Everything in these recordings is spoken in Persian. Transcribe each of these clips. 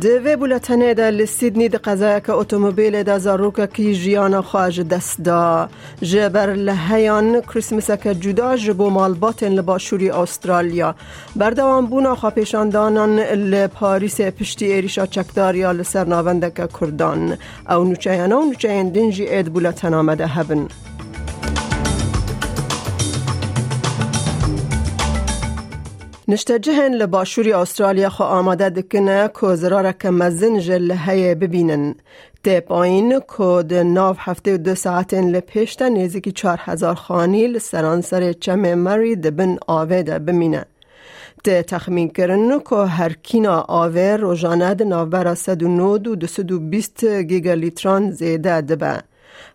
دوی بولتنه دا لسیدنی دا قضایه که اتومبیل دا زاروکا کی جیانا خواج دست دا. جبر لحیان کریسمس که جدا جبو مالباتن لباشوری استرالیا. بردوان بونا خواپیشاندانان لپاریس پشتی ایریشا چکداریا لسر ناونده کردان. او نوچه و نوچه دنجی اید بولتن آمده هبن. نشتجهن لباشوری استرالیا خو آماده دکنه که زراره که مزن جل هی ببینن. تیپ آین که ده ناف هفته و دو ساعتین لپیشتا نیزی چار هزار خانی لسرانسر چم مری دبن آوه ده بمینه. ته تخمین کرن که هر کینا آوه روزانه ده ناوبرا سد و گیگا لیتران زیده دبه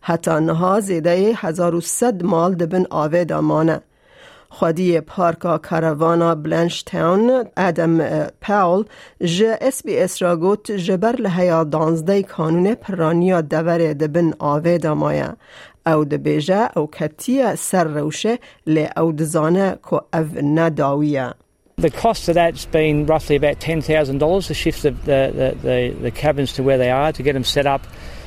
حتی نها زیده هزار و سد مال دبن آوه دامانه. خودی پارکا کاروانا بلنش تاون ادم پاول جه اس بی اس را گوت جبر لحیا دانزده کانون پرانیا دوره دبن آوه دامایا او دبیجه او کتی سر روشه لی او دزانه که او نداویه. The cost of that's been roughly about $10,000 to shift the, the, the, the cabins to where they are to get them set up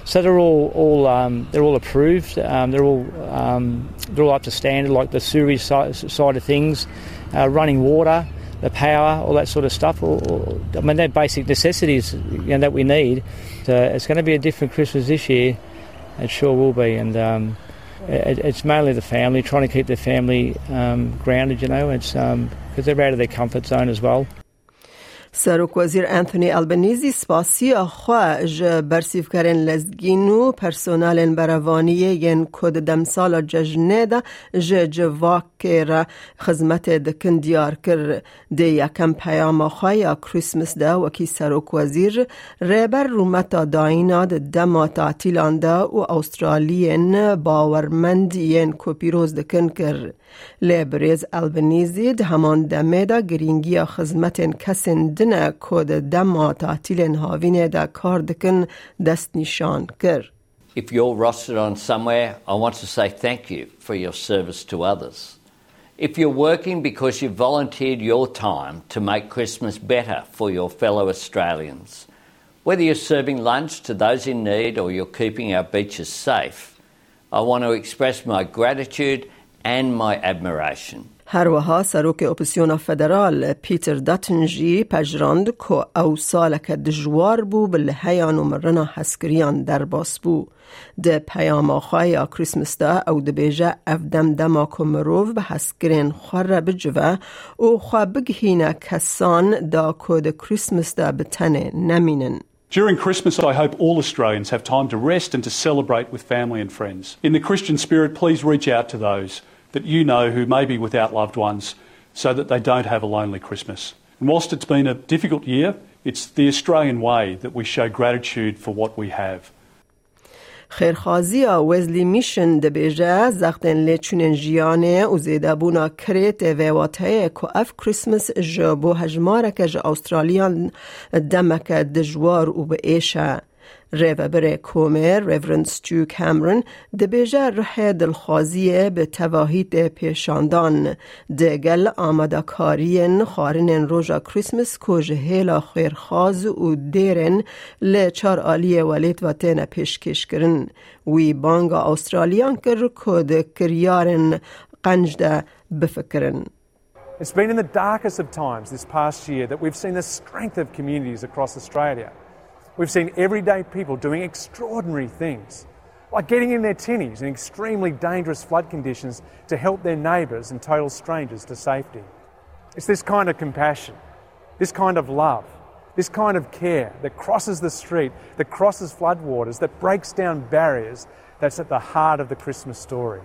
So they're all all um, they're all approved. Um, they're all um, they're all up to standard, like the sewage side, of things, uh, running water, the power, all that sort of stuff. All, all, I mean, they're basic necessities you know, that we need. So it's going to be a different Christmas this year. It sure will be, and um, it, it's mainly the family trying to keep their family um, grounded. You know, it's because um, they're out of their comfort zone as well. سروک وزیر انتونی البنیزی سپاسی خواه جه برسیف کرن لزگین و پرسونال بروانی ین کد دمسال ججنه ده جه جواک را خزمت دکن دیار کر. ده یکم پیام خواه یا کریسمس ده وکی سروک وزیر ریبر رومتا داینا ده دما تعطیلان ده و استرالین باورمند ین کپیروز دکن کر. لیبریز البنیزی ده همان دمه ده گرینگی خزمت کسن دنه کد دما تعطیل هاوینه ده کار دکن دست نشان کر If you're rostered on somewhere, I want to say thank you for your service to others. If you're working because you volunteered your time to make Christmas better for your fellow Australians, whether you're serving lunch to those in need or you're keeping our beaches safe, I want to express my gratitude and my admiration. هروها سروک اپسیون فدرال پیتر داتنجی پجراند که او سالک دجوار بو بالهیان و مرنا حسکریان در باس بو. ده پیام آخوای کریسمس ده او ده بیجه اف دم دما کمروف به حسکرین خور بجوه او خواه بگهینه کسان دا که ده کریسمس ده بتنه نمینن. During Christmas, I hope all Australians have time to rest and to celebrate with family and friends. In the Christian spirit, please reach out to those that you know who may be without loved ones so that they don't have a lonely Christmas. And whilst it's been a difficult year, it's the Australian way that we show gratitude for what we have. خیرخوازی وزلی میشن ده بیجه زختن لیچونن جیانه و زیده بونا کریت و واتهه که اف کریسمس جبو هجماره که جا استرالیان دمک دجوار و به ایشه. ریوبر کومر ریورند ستو کامرون دبیجه ره دلخوازیه به تواهید پیشاندان دگل آمده کارین خارن روژا کریسمس کج هیلا خیرخواز و دیرن لچار آلیه ولیت و تین پیشکش کرن وی بانگا استرالیان کر کد کریارن قنج ده بفکرن It's been in the darkest of times this past year that we've seen the strength of communities across Australia. We've seen everyday people doing extraordinary things, like getting in their tinnies in extremely dangerous flood conditions to help their neighbours and total strangers to safety. It's this kind of compassion, this kind of love, this kind of care that crosses the street, that crosses floodwaters, that breaks down barriers, that's at the heart of the Christmas story.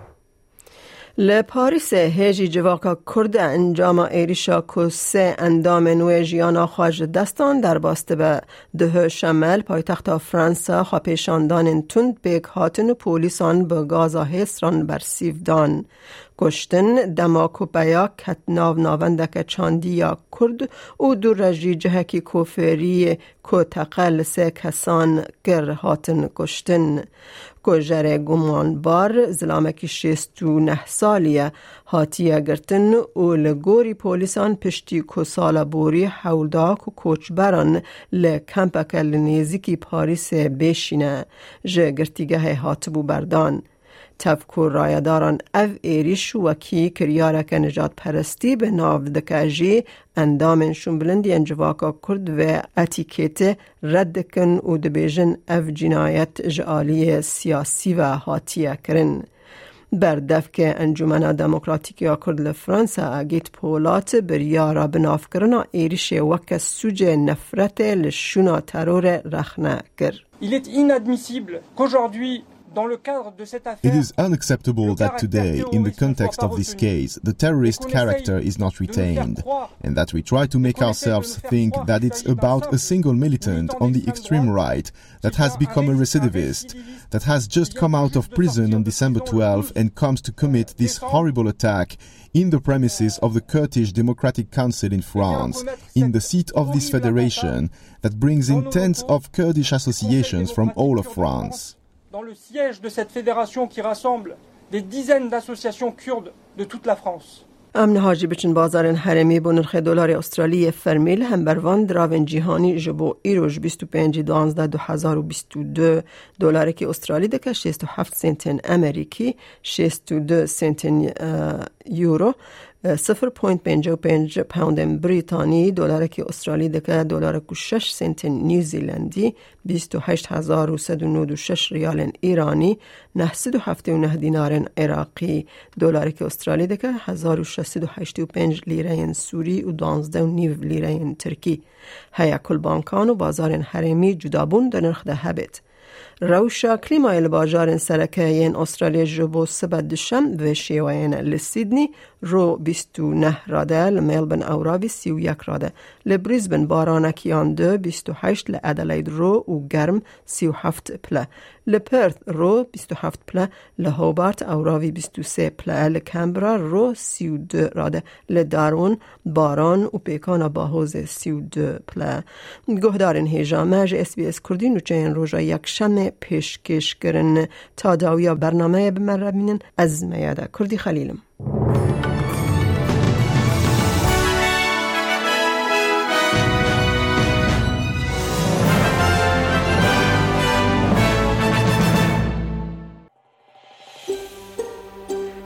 لپاریس هیجی جواکا کرد انجام ایریشا سه اندام نوی جیانا خواج دستان در باسته به ده شمل پایتخت فرانسا خواپیشاندان تند بیک هاتن پولیسان به گازا هستران بر سیفدان کشتن دماک و بیا کت ناو ناوندک چاندی یا کرد و دو رجی جهکی کوفری کو تقل سه کسان گر هاتن کشتن کجر گمان بار زلامکی شیست و نه سالیه هاتیه گرتن و لگوری پولیسان پشتی کو سال بوری حولداک و کوچبران لکمپک لنیزیکی پاریس بیشینه جه گرتیگه هاتبو بردان. تفکر رایداران او ایریش وکی کریارک نجات پرستی به ناو دکاجی اندامنشون بلندی انجواکا کرد و اتیکیت رد کن و دبیجن او جنایت جعالی سیاسی و حاتیه کرن. بردف که انجمن دموکراتیک یا کرد لفرانسا اگیت پولات بریارا کرنا ایریش وک سوج نفرت لشونا ترور رخنه گر. Il est inadmissible qu'aujourd'hui It is unacceptable that today, in the context of this case, the terrorist character is not retained, and that we try to make ourselves think that it's about a single militant on the extreme right that has become a recidivist, that has just come out of prison on December 12 and comes to commit this horrible attack in the premises of the Kurdish Democratic Council in France, in the seat of this federation that brings in tens of Kurdish associations from all of France. dans le siège de cette fédération qui rassemble des dizaines d'associations kurdes de toute la France. امن حاجی بچن بازار حرمی با نرخ دلار استرالی فرمیل هم بروان دراون جهانی جبو ایروش 25 12 2022 دلار که استرالی دکه 67 سنت امریکی 62 سنت یورو 0.55 پوند بریتانی دلار که استرالی دکه دلار که 6 سنت نیوزیلندی 28396 ریال ایرانی 979 دینار عراقی. دلار که استرالی دکه 1685 لیره سوری و 12 نیو لیره ترکی. هیا کل بانکان و بازار حرمی جدابون در نرخ ده هبت. روشا کلیمای باجار سرکه استرالیا جبو سبت دشم و شیوین لسیدنی رو بیستو نه راده لملبن اوراوی سی و یک راده. لبریزبن بارانکیان دو بیستو هشت لعدلید رو و گرم سی و هفت پله. لپرت رو بیستو هفت پله لهوبارت اوراوی بیستو سه پله لکمبرا رو سی و دو راده. لدارون باران و پیکان باهوز سی و دو پله. گهدارن هیجا مج اس بی اس کردی نوچه این روژا یک شم پیشکش کرن تا داویا برنامه بمرمینن از میاده کردی خلیلم.